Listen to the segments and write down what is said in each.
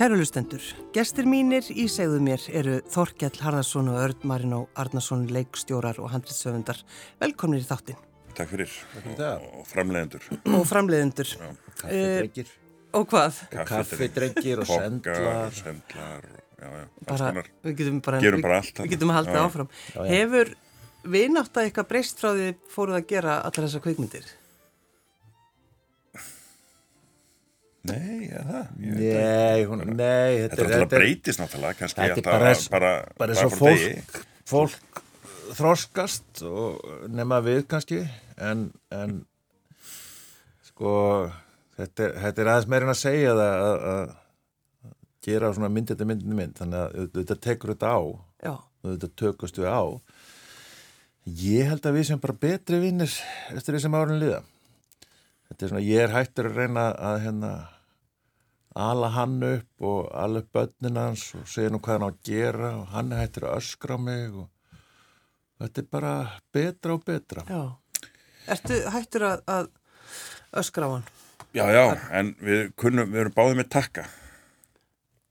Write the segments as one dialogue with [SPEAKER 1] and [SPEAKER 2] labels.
[SPEAKER 1] Kæru lustendur, gestir mínir í segðu mér eru Þorkjall Harðarsson og Örd Marino Arnarsson, leikstjórar og handlitsöfundar. Velkomnir í þáttin.
[SPEAKER 2] Takk fyrir. Og framleiðendur.
[SPEAKER 1] Og framleiðendur.
[SPEAKER 3] Kaffidrengir.
[SPEAKER 1] Og hvað?
[SPEAKER 3] Kaffidrengir og sendlar.
[SPEAKER 2] Sendlar, já, já.
[SPEAKER 1] Bara, við getum bara,
[SPEAKER 2] Gerum bara allt.
[SPEAKER 1] Við getum að halda áfram. Já, já. Hefur vinátt að eitthvað breyst frá því fóruð að gera allar þessar kveikmyndir?
[SPEAKER 2] Nei, ja, það?
[SPEAKER 3] Nei, hún, nei
[SPEAKER 2] Þetta er alltaf breytist náttúrulega kannski
[SPEAKER 3] Þetta er bara, bara, bara svo fólk, fólk þroskast og nema við kannski en, en sko þetta er, þetta er aðeins meirinn að segja það að, að gera svona mynd þetta mynd þetta mynd. Þannig að þetta tekur þetta á.
[SPEAKER 1] Já.
[SPEAKER 3] og þetta tökast við á. Ég held að við sem bara betri vinnir eftir því sem árun liða. Þetta er svona, ég er hættur að reyna að hérna ala hann upp og ala upp börnin hans og segja nú hvað hann á að gera og hann hættur að öskra mig og þetta er bara betra og betra.
[SPEAKER 1] Já, ertu hættur að, að öskra á hann?
[SPEAKER 2] Já, já, en við kunnum, við erum báðið með takka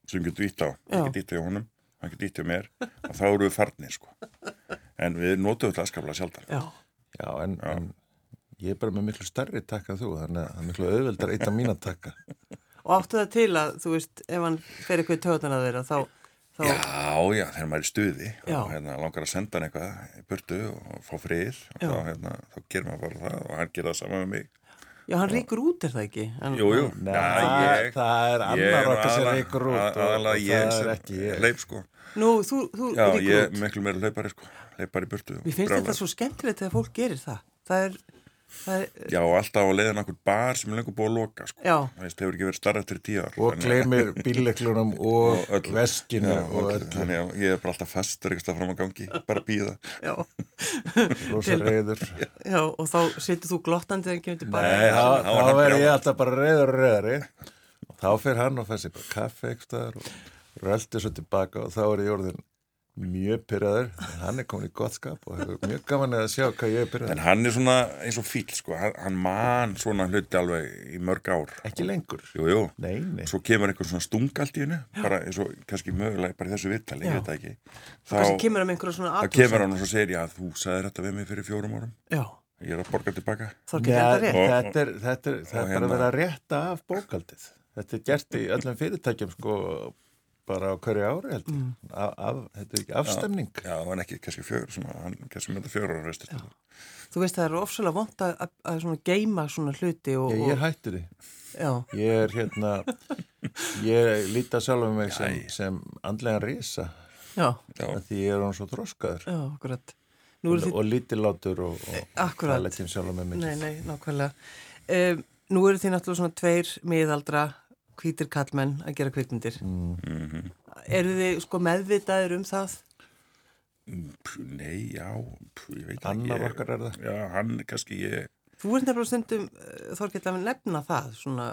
[SPEAKER 2] sem getur ítt á, ekki ítt á honum hann getur ítt á mér og þá eru við farnir sko. En við notum þetta aðskaplega sjálfar
[SPEAKER 3] Já, já en, já. en ég er bara með miklu starri takka þú þannig að það er miklu auðveldar eitt af mín að takka
[SPEAKER 1] Og áttu það til að, þú veist, ef hann fer eitthvað í töðan að þeirra, þá, þá...
[SPEAKER 2] Já, já, þegar maður er stuði já. og hérna, langar að senda hann eitthvað í burtu og fá frið og þá, hérna, þá gerir maður bara það og hann gerir það saman með mig.
[SPEAKER 1] Já, hann ríkur út, er það ekki?
[SPEAKER 2] En, jú,
[SPEAKER 3] ja, ég, það er annar okkar sem ríkur út og, það er ekki
[SPEAKER 2] ég. Leip, sko.
[SPEAKER 1] Nú, þú, þú
[SPEAKER 2] ríkur út Já, ég er miklu meira leipari, sko. Leipari burtu
[SPEAKER 1] Mér finnst þetta svo skemmtilegt þegar fólk gerir það. Það er
[SPEAKER 2] Er, já alltaf á leiðan okkur bar sem er lengur búið að loka sko. það hefur ekki verið starra eftir tíu ár
[SPEAKER 3] og gleymir bíleklunum og, og veskinu
[SPEAKER 2] já, og öll þannig að ég er bara alltaf fastur eitthvað fram að gangi, bara býða
[SPEAKER 3] rosa reyður
[SPEAKER 1] já og þá setur þú glottandi þegar kemur tilbaka
[SPEAKER 3] nei þá, þá verður ég alltaf bara reyður og reyðari og þá fyrir hann og fæsir bara kaffe eitthvað og röldi svo tilbaka og þá er ég orðin mjög pyrraður, hann er komin í gott skap og hefur mjög gaman að sjá hvað ég er pyrraður
[SPEAKER 2] en hann er svona eins og fíl sko. hann, hann man svona hluti alveg í mörg ár.
[SPEAKER 3] Ekki lengur?
[SPEAKER 2] Jú, jú.
[SPEAKER 3] Nei, nei.
[SPEAKER 2] svo kemur einhver svona stungalt í hennu bara eins og kannski mögulega bara í þessu vittali ég veit ekki.
[SPEAKER 1] Þá kemur hann einhverja svona
[SPEAKER 2] þá kemur hann og svo segir já þú sagði þetta við mig fyrir fjórum árum.
[SPEAKER 1] Já.
[SPEAKER 2] ég er að borga tilbaka.
[SPEAKER 3] Þetta er, þetta er, þetta er, þetta er hérna, að vera að rétta af bókaldið þetta er gert í öllum fyrirtækjum sko bara á hverju ári heldur mm. af, af, þetta er ekki afstemning.
[SPEAKER 2] Já, það var ekki kannski fjögur svona, hann kannski mynda fjögur ára restur
[SPEAKER 1] Þú veist það er ofsalega vond að, að svona geima svona hluti og,
[SPEAKER 3] Ég, ég hættu því.
[SPEAKER 1] Já.
[SPEAKER 3] Ég er hérna ég líta sjálf um mig sem, sem andlega risa. Því ég er hann svo þróskaður og, og lítilátur og, og það leggir sjálf um mig
[SPEAKER 1] Nei, nei, nákvæmlega. Um, Nú eru því náttúrulega svona tveir miðaldra hvítir kallmenn að gera kvikmyndir. Mm -hmm. eru þið sko meðvitaður um það?
[SPEAKER 2] Nei, já ég veit
[SPEAKER 3] ekki. Annar okkar er það.
[SPEAKER 2] Já, hann kannski ég.
[SPEAKER 1] Þú ert nefnilega stundum eh, Þorkill að nefna það svona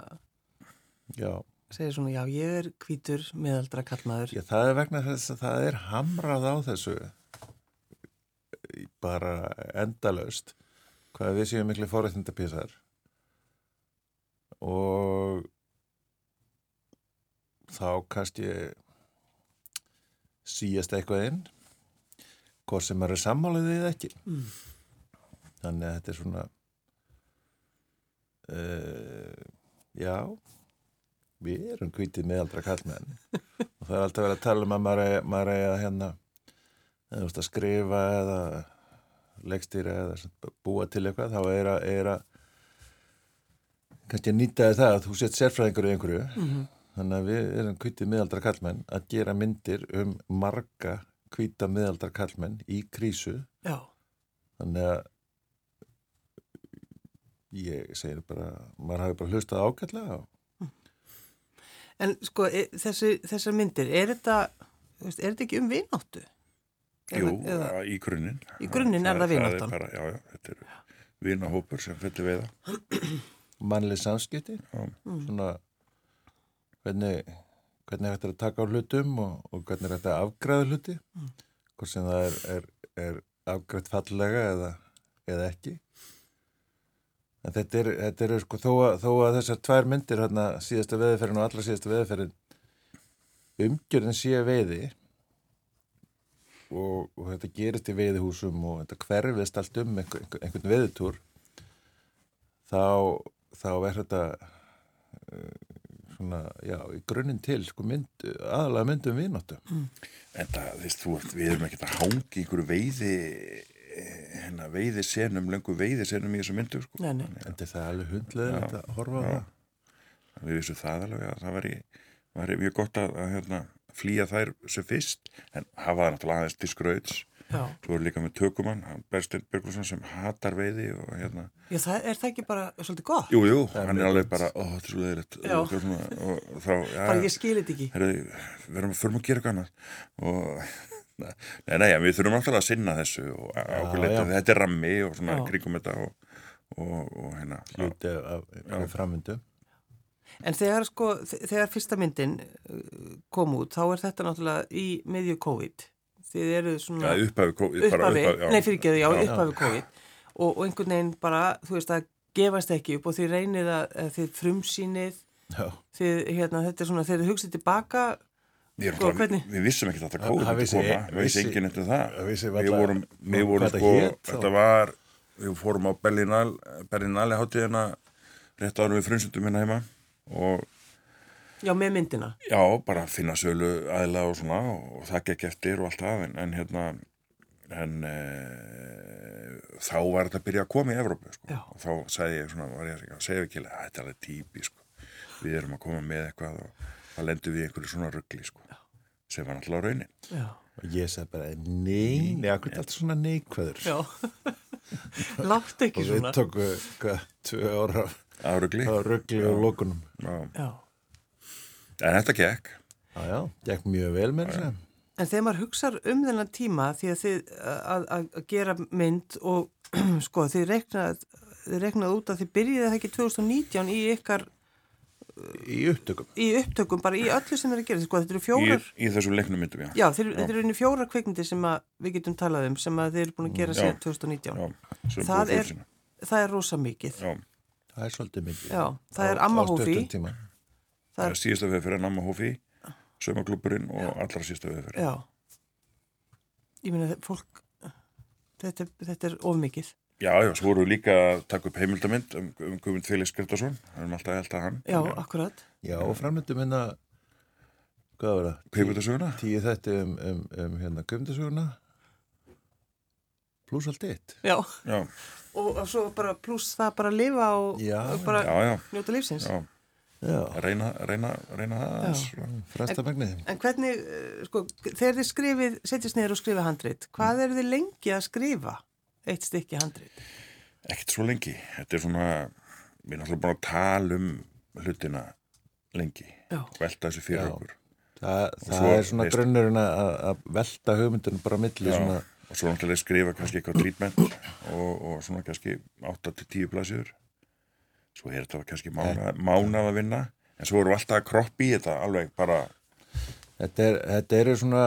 [SPEAKER 3] Já.
[SPEAKER 1] segir svona, já, ég er hvítur meðaldra kallmaður
[SPEAKER 3] Já, það er vegna þess að það er hamrað á þessu. Bara endalaust hvað við séum miklu fórættindapísar og þá kannski síast eitthvað inn hvort sem eru sammáliðið eða ekki mm. þannig að þetta er svona uh, já við erum kvítið meðaldra kallmenn og það er alltaf verið að tala um að maður er að hérna að skrifa eða leggstýra eða búa til eitthvað þá er að kannski að nýta það að þú sett sérfræðingur í einhverju mm -hmm. Þannig að við erum kvítið miðaldra kallmenn að gera myndir um marga kvíta miðaldra kallmenn í krísu.
[SPEAKER 1] Já.
[SPEAKER 3] Þannig að ég segir bara, maður hafi bara hlustað ágætlega á. Hm.
[SPEAKER 1] En sko, e, þessi, þessar myndir, er þetta, er þetta ekki um vináttu?
[SPEAKER 2] Jú, eða, í grunninn.
[SPEAKER 1] Í grunninn er það vináttan?
[SPEAKER 2] Já, já, þetta er vinahópur sem fyrir veiða.
[SPEAKER 3] Mannleg samskipti, svona hvernig, hvernig er að taka á hlutum og, og hvernig er að afgræða hluti mm. hvort sem það er, er, er afgrætt fallega eða, eða ekki en þetta er, þetta er sko þó að, þó að þessar tvær myndir hérna síðasta veðferðin og allra síðasta veðferðin umgjörðin sé veiði og, og þetta gerist í veiðihúsum og þetta hverfist allt um einhver, einhver, einhvern veiðitúr þá, þá er þetta uh, svona, já, í grunninn til sko mynd, aðalega myndum viðnáttu
[SPEAKER 2] En það, þú veist, þú, ert- við erum ekkert að hangi í einhverju veiði eh, hérna, veiði senum, löngu veiði senum í þessu myndu, sko.
[SPEAKER 1] Nei, nei.
[SPEAKER 3] en það er alveg hundlega að horfa á það
[SPEAKER 2] Við vissum það alveg að það væri, væri mjög gott að, að hérna, flýja þær sem fyrst, en hafa það náttúrulega aðeins til skrauts.
[SPEAKER 1] Já.
[SPEAKER 2] Svo er líka með tökumann, Berstein Björgvarsson sem hatar veiði og hérna,
[SPEAKER 1] Já, það er það ekki bara svolítið gott?
[SPEAKER 2] jú, jú,
[SPEAKER 3] er
[SPEAKER 2] hann er alveg bara, ó, þetta er svo leiðilegt
[SPEAKER 1] Já.
[SPEAKER 2] og, svona, og, þá, já,
[SPEAKER 1] Bara ég skil þetta ekki.
[SPEAKER 2] herri, við erum að förum að gera eitthvað annað og nei, nei, við þurfum alltaf að sinna þessu og ákveðleita, þetta er rammi og svona kringum þetta og, og, og hérna
[SPEAKER 3] hluti af, af framvindu
[SPEAKER 1] En þegar sko, þe- þegar fyrsta myndin uh, kom út, þá er þetta náttúrulega í miðju COVID. Þið eru svona
[SPEAKER 2] já, upphafi,
[SPEAKER 1] upphafi,
[SPEAKER 2] upphafi, já.
[SPEAKER 1] nei fyrir ekki já,
[SPEAKER 2] Já.
[SPEAKER 1] upphafi COVID og, og einhvern veginn bara, þú veist, að gefast ekki upp og þið reynið að, að þið frumsýnið, þið, hérna, þetta er svona, þegar þið hugsið tilbaka,
[SPEAKER 2] Við,
[SPEAKER 1] Sko, hvernig?
[SPEAKER 2] við vissum ekki að þetta
[SPEAKER 3] Það-
[SPEAKER 2] kóð
[SPEAKER 3] það vissi-
[SPEAKER 2] við vissi enginn eftir það
[SPEAKER 3] það
[SPEAKER 2] við vorum, við vorum sko þetta var, við fórum á Berlinal Berlinali hátíðina rétt árum við frumsundum hérna heima og
[SPEAKER 1] já, með myndina.
[SPEAKER 2] já, bara finna sölu aðila og svona og það gekk eftir og allt það en, en hérna en e, þá var þetta að byrja að koma í Evrópu sko. Og þá sagði ég svona, var ég að segja ekki að þetta er alveg típi sko. við erum að koma með eitthvað og það lendur við í einhverju svona ruggli sko. sem var náttúrulega raunin
[SPEAKER 1] Já,
[SPEAKER 3] og ég sagði bara nei, nei, akkur er alltaf svona neikvæður
[SPEAKER 1] já. Látt ekki
[SPEAKER 3] og við
[SPEAKER 1] svona.
[SPEAKER 3] tóku, hvað, tvö ára
[SPEAKER 2] að
[SPEAKER 3] á ruggli og lókunum
[SPEAKER 2] Já.
[SPEAKER 1] Já.
[SPEAKER 2] En þetta gekk.
[SPEAKER 3] já, já, gekk mjög vel með þessu
[SPEAKER 1] En þegar maður hugsar um þennan tíma því að þið að, að, að gera mynd og sko þið reiknað, þið reiknað út að þið byrjiði það ekki 2019 í ykkar
[SPEAKER 3] í upptökum.
[SPEAKER 1] í upptökum, bara í öllu sem er að gera. Sko, þetta eru
[SPEAKER 2] Í,
[SPEAKER 1] fjórar,
[SPEAKER 2] í þessum leiknum myndum, já.
[SPEAKER 1] já, þeir, þetta eru einu fjórar kvikmyndir sem að við getum talað um sem að þið eru búin að gera
[SPEAKER 2] Já.
[SPEAKER 1] síðan 2019
[SPEAKER 2] já sem
[SPEAKER 1] það er, það er rosa mikið.
[SPEAKER 2] Já,
[SPEAKER 3] það er svolítið mikið.
[SPEAKER 1] Já, það er
[SPEAKER 3] Á-
[SPEAKER 1] það er,
[SPEAKER 2] síðasta við fyrir Namma Hófi, sömaklúburinn og allra síðasta við fyrir.
[SPEAKER 1] já. ég meina fólk þetta, þetta er of mikið.
[SPEAKER 2] Já, já, svo vorum við líka að taka upp heimildamind um, um Guðmund Felix Gretarsson, við erum alltaf að elda hann.
[SPEAKER 1] já, akkurat.
[SPEAKER 3] Já, og framöndum hérna hvað var það?
[SPEAKER 2] Kveikmyndasöguna?
[SPEAKER 3] tíu þetta um, um, um hérna gömndasöguna pluss allt eitt.
[SPEAKER 1] Já,
[SPEAKER 2] Já,
[SPEAKER 1] og, svo bara pluss það bara að lifa og,
[SPEAKER 3] Já,
[SPEAKER 1] og bara
[SPEAKER 2] já, já,
[SPEAKER 1] njóta lífsins.
[SPEAKER 2] Já,
[SPEAKER 3] já,
[SPEAKER 2] reyna, reyna, reyna það aðeins.
[SPEAKER 3] fresta megniðin
[SPEAKER 1] En hvernig, eh, sko, þegar þið skrifið, setjast niður og skrifið handrit, hvað eru þið lengi að skrifa eitt stykki handrit?
[SPEAKER 2] Ekkert svo lengi, þetta er svona, við erum alltaf búin að tala um hlutina lengi,
[SPEAKER 1] Já.
[SPEAKER 2] velta þessu fyrir
[SPEAKER 3] Já.
[SPEAKER 2] okkur.
[SPEAKER 3] Þa, það
[SPEAKER 2] svo,
[SPEAKER 3] er svona grunnurinn að, að velta hugmyndunum bara á milli
[SPEAKER 2] Já,
[SPEAKER 3] svona,
[SPEAKER 2] og svo náttúrulega skrifa kannski eitthvað trítment og, og svona kannski 8-10 blæsjur svo er þetta kannski mána, mánað að vinna en svo við alltaf að kroppi í þetta alveg bara,
[SPEAKER 3] þetta, er, þetta eru svona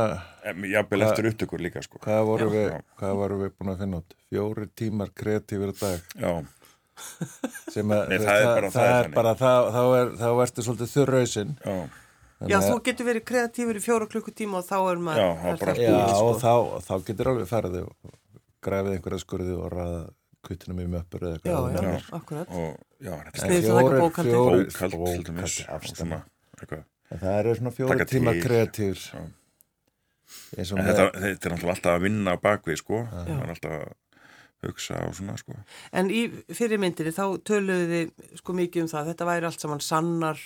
[SPEAKER 2] jafnvel eftir upptökur líka sko.
[SPEAKER 3] hvað voru,
[SPEAKER 1] Já.
[SPEAKER 3] við,
[SPEAKER 2] Já.
[SPEAKER 3] hvað voru við búin að finna út fjóri tímar kreatífur dag
[SPEAKER 2] já,
[SPEAKER 3] sem að
[SPEAKER 2] Nei, það er bara- það er
[SPEAKER 3] er
[SPEAKER 2] þannig.
[SPEAKER 3] bara það, þá, er, þá ertu svolítið þurrausinn
[SPEAKER 2] já,
[SPEAKER 1] Já, þú getur verið kreatífur í fjóra klukkutíma og þá er maður...
[SPEAKER 2] Já, það er bara
[SPEAKER 1] það
[SPEAKER 3] Já,
[SPEAKER 1] búið,
[SPEAKER 3] og
[SPEAKER 1] sko.
[SPEAKER 3] þá, þá getur alveg farið og grafið einhverja skurði og ræða kvittina mjög möppur eða
[SPEAKER 1] Já,
[SPEAKER 3] eitthvað
[SPEAKER 1] já,
[SPEAKER 2] Já.
[SPEAKER 1] akkurat.
[SPEAKER 2] og
[SPEAKER 1] bókhaldið.
[SPEAKER 2] bókald
[SPEAKER 3] bókald, það eru svona
[SPEAKER 2] Taka
[SPEAKER 3] tíma með
[SPEAKER 2] þetta, þetta er náttúrulega alltaf að vinna á bakvið sko, það er alltaf að hugsa og svona sko.
[SPEAKER 1] En í fyrirmyndinni þá töluðu þið sko mikið um það, þetta væri allt saman sannar,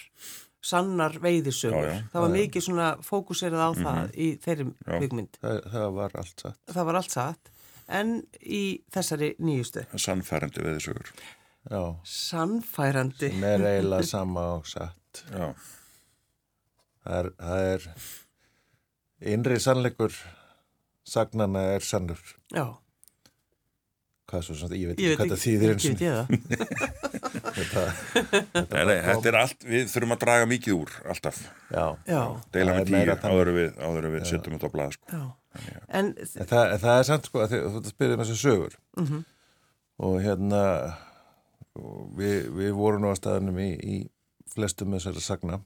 [SPEAKER 1] sannar veiðisögur.
[SPEAKER 2] Já, já.
[SPEAKER 1] Það var
[SPEAKER 3] Já,
[SPEAKER 1] mikið svona fókuserað á það í þeirri kvikmynd.
[SPEAKER 3] það, það var allt satt.
[SPEAKER 1] Það var allt satt. En í þessari nýjustu,
[SPEAKER 2] sannfærandi veðisögur
[SPEAKER 3] Já,
[SPEAKER 1] sannfærandi.
[SPEAKER 3] sem er eiginlega sama og satt.
[SPEAKER 2] Já,
[SPEAKER 3] það er, það er innri sannleikur sagnana er sannur.
[SPEAKER 1] Já,
[SPEAKER 3] hvað svo, ég veit ekki hvað það þýðir eins og
[SPEAKER 1] það.
[SPEAKER 3] þetta,
[SPEAKER 2] nei, nei, þetta er allt við þurfum að draga mikið úr, alltaf.
[SPEAKER 3] Já,
[SPEAKER 1] Já,
[SPEAKER 2] deila með tíu áður við, áður en við setjum þetta á blað sko.
[SPEAKER 1] já. En,
[SPEAKER 3] En það, en það er samt sko þú að spyrja um þessu sögur.
[SPEAKER 1] Mm
[SPEAKER 3] og hérna við, við vorum á staðanum í, í flestum þessari sagna.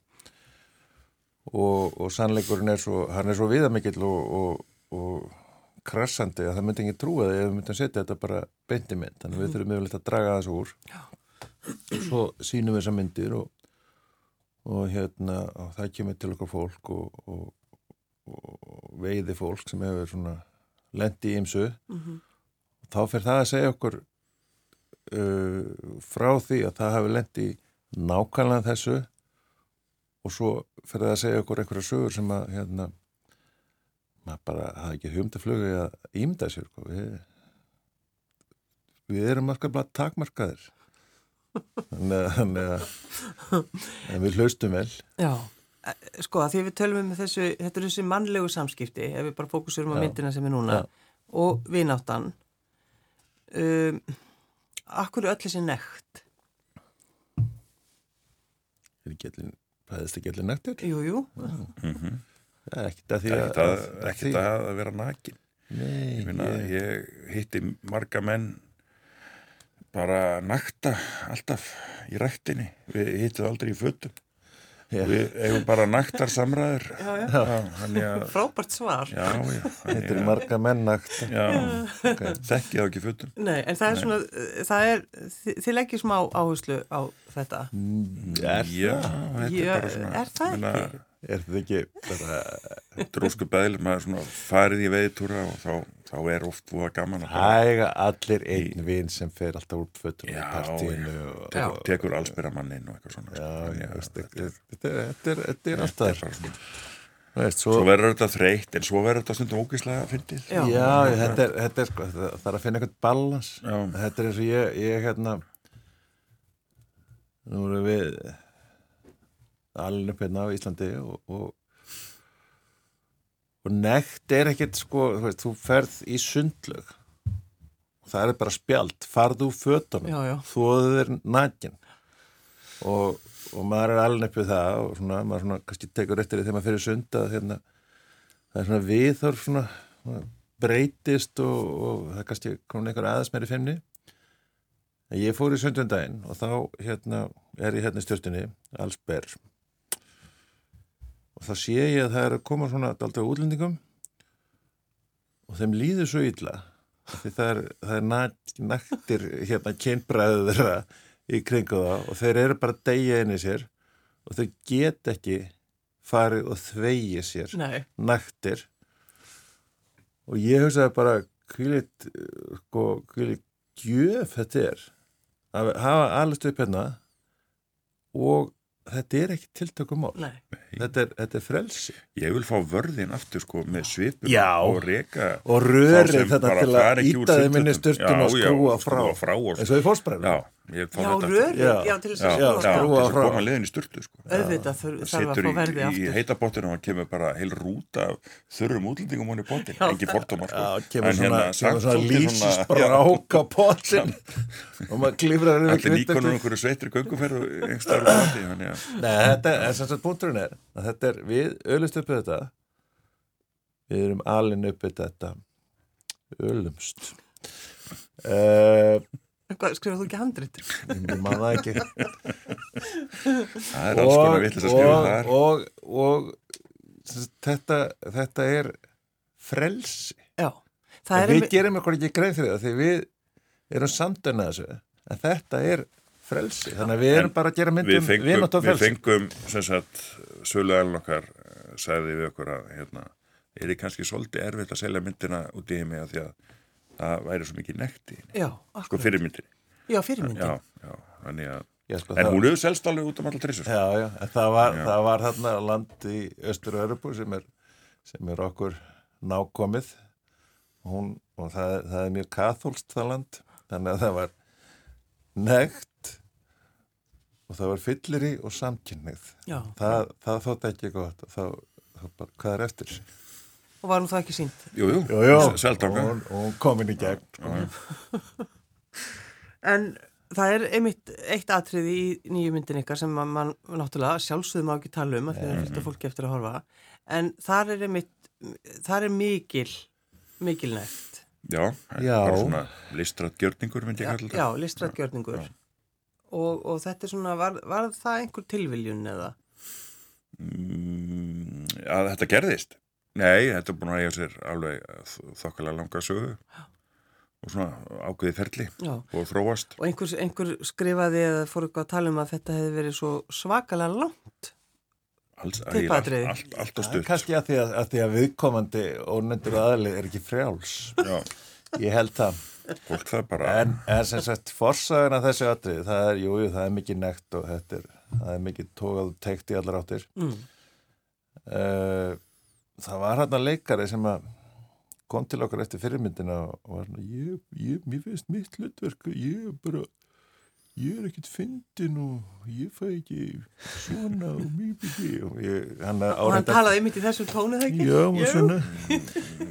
[SPEAKER 3] Og, og sannleikurinn er svo, hann er svo viðamikill og, og, og krassandi að það myndi ekki trúa það ef við myndum setja þetta bara beinti mynd, þannig að við þurfum yfirleitt að draga þessu úr. Já. svo sínum við þessa myndir og, og hérna og það kemur til okkar fólk og, og veiði fólk sem hefur svona lendi í ymsu mm -hmm. og þá fyrir það að segja okkur uh, frá því að það hefur lendi nákvæmlega þessu. Og svo fyrir það að segja okkur einhverja sögur sem að hérna maður bara hafa ekki humdaflögu að ímda sér sko. við, við erum bara takmarkaðir. Þannig að en við hlaustum vel.
[SPEAKER 1] Já, e, sko að því við tölum um þessu, þetta er þessi mannlegu samskipti ef við bara fókusurum á myndina sem er núna Já. og vináttan. Um, Akkur er öll þessi nekt?
[SPEAKER 3] Er ekki allir Ræðist ekki allir nættur?
[SPEAKER 1] Jú, jú.
[SPEAKER 2] Mm -hmm.
[SPEAKER 3] Það er ekkert að því
[SPEAKER 2] að... Það er ekkert að, að, að vera nakin.
[SPEAKER 3] Nei.
[SPEAKER 2] Ég, finna, ég... ég hitti marga menn bara nakta alltaf í rættinni. Við hittum aldrei í fötum. Já. Við eigum bara naktar samræður.
[SPEAKER 1] Já, já. já Frábært svar.
[SPEAKER 2] Já, já.
[SPEAKER 3] Þetta er marga menn nakta.
[SPEAKER 2] Já, okay. þekkið á ekki fötum.
[SPEAKER 1] Nei, en það er Nei. svona, það er, þið, þið leggjum smá áherslu á þetta.
[SPEAKER 2] Mm, er
[SPEAKER 3] já,
[SPEAKER 2] það? er bara svona.
[SPEAKER 1] Er það ekki?
[SPEAKER 3] Er það ekki bara...
[SPEAKER 2] Drósku beðl, maður svona farið í veiðtúra og þá þá er oft búið gaman að
[SPEAKER 3] hæga allir einn vinn sem fer alltaf úr fötum í partíinu
[SPEAKER 2] og, tekur, tekur allsbyrramannin og eitthvað svona
[SPEAKER 3] já, já, þetta er alltaf
[SPEAKER 2] Veist, svo, svo verður þetta þreytt en svo verður þetta stundum ógíslega að fyndið.
[SPEAKER 3] Já, já þetta, er, þetta er sko það er að finna eitthvað balans. Þetta er eins og ég, ég hérna nú erum við allir upp hérna á Íslandi og, og og nekt er ekkert sko, þú, veist, þú ferð í sundlög og það er bara spjald. Farðu fötunum, þóðu þér nægin og, og maður er alveg nefnið það og svona, maður svona, kannski tekur eftir því þegar maður fyrir sund að hérna, það er svona viðhorf svona, svona breytist og, og það kannski komin einhver aðeins meiri femni. Ég fór í sundundaginn og þá hérna er ég hérna í stjórnunni alls berð og þá sé ég að það er að koma svona alltaf útlendingum. Og þeim líður svo illa því það er, það er nættir hérna kynbræður þeirra í kringu það og þeir eru bara degja inn í sér. Og þau get ekki farið og þvegi sér
[SPEAKER 1] Nei.
[SPEAKER 3] nættir og ég hugsaði bara hvilit sko, hvilit gjöf þetta er. Að hafa allast upp hérna og þetta er ekki tiltökumál þetta er, þetta er frelsi.
[SPEAKER 2] Ég vil fá vörðin aftur sko með svipum
[SPEAKER 3] já,
[SPEAKER 2] og reka
[SPEAKER 3] og rörið þetta til að ítaði minni styrtun og skrúa frá, frá eins og í fósbræðinu
[SPEAKER 1] já, já rörið, já, já til þess
[SPEAKER 3] að skrúa frá
[SPEAKER 2] koma leðin í styrtu sko.
[SPEAKER 1] auðvitað þarf að fá verði aftur
[SPEAKER 2] í heitabóttinu og hann kemur bara heil rúta þurrum útlendingum hann í bóttin ekki fórtumar
[SPEAKER 3] sko. kemur svona lísist bara áka bóttin og maður klifrar
[SPEAKER 2] allir líkonur einhverju sveitri gönguferð
[SPEAKER 3] þetta er þess að punkturinn er að þetta er við öllust uppið þetta. Við erum alin uppið þetta. Öllumst
[SPEAKER 1] Hvað, skrifaðu þú ekki handrit?
[SPEAKER 3] Ég maður það ekki.
[SPEAKER 2] Það er alls konar vittlis að skrifa þar.
[SPEAKER 3] og, og, og þetta, þetta er frelsi.
[SPEAKER 1] Já
[SPEAKER 3] Við mi gerum eitthvað ekki greið fyrir það því við erum samdöna þessu en þetta er frelsi. Þannig að við erum en bara að gera myndum
[SPEAKER 2] við, við fengum sem sagt söluælun okkar eh, sagði við okkur að hérna, er þið kannski svolítið erfitt að selja myndina út í heimi að því að það væri svo mikið nekti
[SPEAKER 1] já,
[SPEAKER 2] sko fyrirmyndin
[SPEAKER 1] já, fyrirmyndin
[SPEAKER 2] já, já, þannig að já, sko, en hún hefur selst alveg út um alltaf trissur
[SPEAKER 3] já, já, en það var, það var þarna land í Östur-Örubu sem er sem er okkur nákomið. Hún, og það, það er mjög kathólst það land. Þannig að það var nekt og það var fyllir í og samkynnið það, það þótt ekki gott. Og þá, bara, hvað er eftir
[SPEAKER 1] og var nú það ekki sínt
[SPEAKER 2] Jújú,
[SPEAKER 3] seldanga og, og komin í gegn
[SPEAKER 1] sko. En það er einmitt eitt atrið í nýju myndin ykkar sem mann man, náttúrulega sjálfsögðum á ekki tala um að það er fyrst að fólki eftir að horfa. En þar er einmitt þar er mikil mikil nefnt
[SPEAKER 2] Já, bara svona listrætt gjörningur myndi ég kalla
[SPEAKER 1] þetta. Já, listrætt gjörningur. Og, og þetta er svona, var, var það einhver tilviljun eða?
[SPEAKER 2] Mm að þetta gerðist nei, þetta er búin að eiga sér alveg þokkalega langa sögu og svona ákveði ferli
[SPEAKER 1] Já.
[SPEAKER 2] og þróast
[SPEAKER 1] Og einhver, einhver skrifaði eða fór eitthvað að tala um að þetta hefði verið svo svakalega langt.
[SPEAKER 2] alls,
[SPEAKER 1] Tippatriði.
[SPEAKER 2] allt, allt og
[SPEAKER 3] Ja,
[SPEAKER 2] stutt
[SPEAKER 3] kannski að því að, að því að viðkomandi ónendur aðlið er ekki frjáls
[SPEAKER 2] Já,
[SPEAKER 3] ég held það
[SPEAKER 2] fólk það bara
[SPEAKER 3] en, en sem sagt forsagan að þessu atrið það er, jú, jú, það er mikið nekt og þetta er, það er mikið tókað og teikt í allar áttir
[SPEAKER 1] Mm.
[SPEAKER 3] uh, það var hann að leikari sem að kom til okkar eftir fyrirmyndina og var svona, ég, ég, mér finnst mitt hlutverk, ég er bara ég er ekkert fyndin og ég fæ ekki svona og mjög mjög og ég, hann
[SPEAKER 1] Og hann talaði einmitt í þessu tónu þegar ekki?
[SPEAKER 3] Já, og svona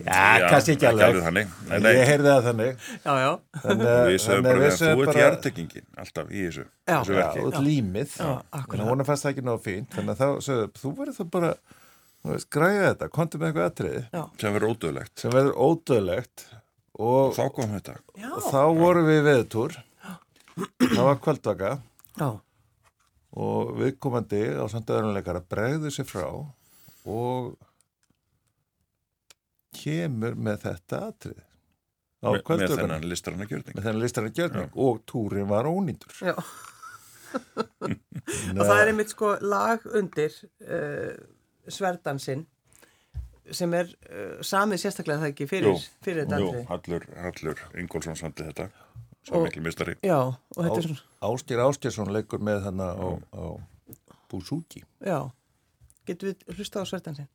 [SPEAKER 3] Já, kannski ekki alveg.
[SPEAKER 2] þannig Nei,
[SPEAKER 3] En
[SPEAKER 2] nei,
[SPEAKER 3] Ég heyrði það þannig.
[SPEAKER 1] Já, já.
[SPEAKER 3] Þannig að-
[SPEAKER 2] Við sögum
[SPEAKER 3] þannig að
[SPEAKER 2] bara að þú ert
[SPEAKER 3] bara-
[SPEAKER 2] hjartekingin alltaf í þessu,
[SPEAKER 1] Já.
[SPEAKER 2] þessu
[SPEAKER 3] Já,
[SPEAKER 2] verki
[SPEAKER 3] út límið.
[SPEAKER 1] Já.
[SPEAKER 3] En hún fast það ekki nóg fínt Þannig að þá sögðu, þú verður það bara veist, græja þetta, komdu með eitthvað atriði.
[SPEAKER 2] Sem verður ódöðlegt
[SPEAKER 3] sem verður ódöðlegt og,
[SPEAKER 2] Þá kom þetta.
[SPEAKER 1] Já.
[SPEAKER 3] og þá vorum við veðutúr það var kvöldvaka.
[SPEAKER 1] Já.
[SPEAKER 3] og viðkomandi á samt öðrunleikara bregður sér frá og kemur með þetta atrið á
[SPEAKER 2] með, þennan listrana gjörning.
[SPEAKER 3] Með þennan listarinn gjörning. Og túrin var ónýndur
[SPEAKER 1] Já. Og það er einmitt sko lag undir uh, sverdansinn sem er uh, samið sérstaklega það ekki fyrir,
[SPEAKER 2] Jú.
[SPEAKER 1] fyrir þetta
[SPEAKER 2] Jú. Hallur, Hallur Ingólfsson samti þetta svo
[SPEAKER 1] Og-
[SPEAKER 2] miklu mistari
[SPEAKER 1] Já, og þetta er svona,
[SPEAKER 3] Ásker Áskersson leikur með þarna á, á Búsúki
[SPEAKER 1] já, getur við hlusta á sverdansinn?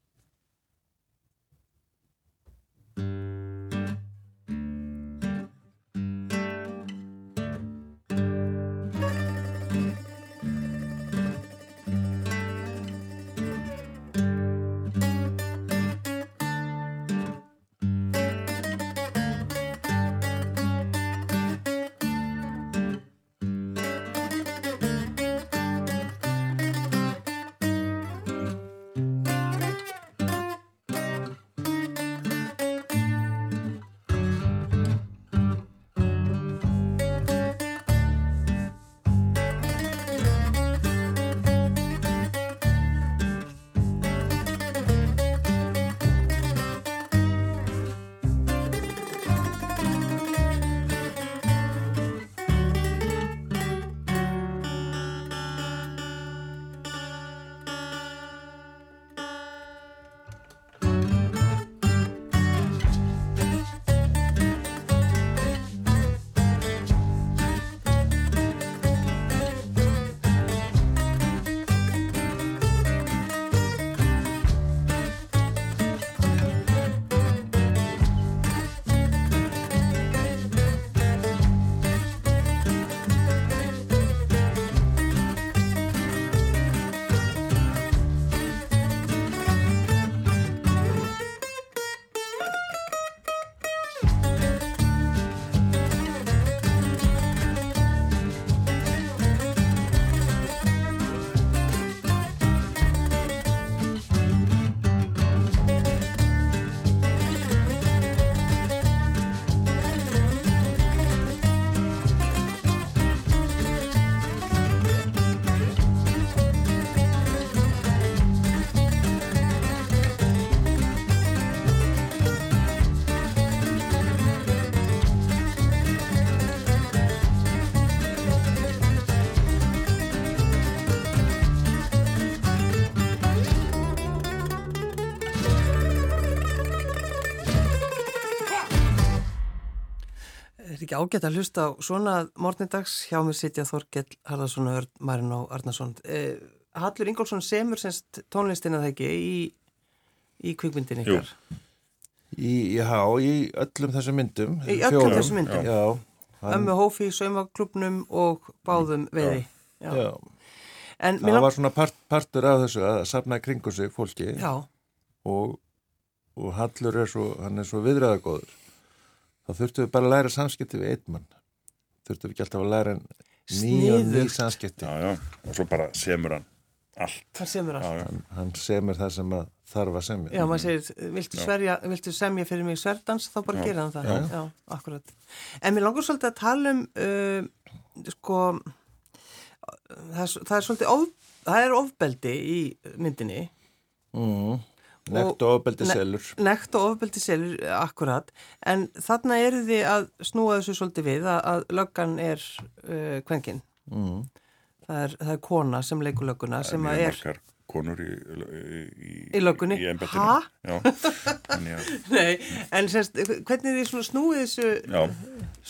[SPEAKER 1] Ekki ágætt að hlusta á svona morgundags hjá mig sitja Þorkell Harðarsson og Örn Marin og Arnarsson. Eh, Hallur Ingólfsson semur semst tónlistina það ekki í, í kvikmyndin ykkar.
[SPEAKER 3] í, Já, í öllum þessum myndum
[SPEAKER 1] Í öllum
[SPEAKER 3] fjórum.
[SPEAKER 1] þessum myndum?
[SPEAKER 3] Já, hann,
[SPEAKER 1] Ömmu Hófi, Saumaklubnum og Báðum Veiði. Já.
[SPEAKER 3] já.
[SPEAKER 1] En
[SPEAKER 3] Það var svona part, partur af þessu að safna í kringum sig fólki
[SPEAKER 1] Já,
[SPEAKER 3] og, og Hallur er svo, hann er svo viðræðagóður. Þá þurftum við bara að læra samskipti við einn mann. Þurftum við ekki alltaf að læra ný og ný
[SPEAKER 1] Sniðugt.
[SPEAKER 3] samskipti.
[SPEAKER 2] já, já, og svo bara semur hann allt
[SPEAKER 1] semur
[SPEAKER 2] já,
[SPEAKER 1] allt.
[SPEAKER 2] já.
[SPEAKER 3] Hann, hann semur það sem að þarf að semja.
[SPEAKER 1] Já, maður segir, viltu, sverja, viltu semja fyrir mig sverdans, þá bara
[SPEAKER 2] Já.
[SPEAKER 1] gera hann það.
[SPEAKER 3] Já.
[SPEAKER 1] Já, akkurat. En mér langar svolítið að tala um, uh, sko, það er, það er svolítið, of, það er ofbeldi í myndinni
[SPEAKER 3] Mm. Nekt og ofbeldi selur.
[SPEAKER 1] Nekt og ofbeldi selur, akkurat, en þarna eru þið að snúa þessu svolítið við að, að löggan er uh, kvenkinn.
[SPEAKER 3] Mm.
[SPEAKER 1] Það, er, það er kona sem leikur lögguna sem að er...
[SPEAKER 2] margar konur í, í,
[SPEAKER 1] Í löggunni?
[SPEAKER 2] í embættinu.
[SPEAKER 1] Ha?
[SPEAKER 2] Já, þannig að,
[SPEAKER 1] Nei, en semst, hvernig svona snúið þessu
[SPEAKER 2] já,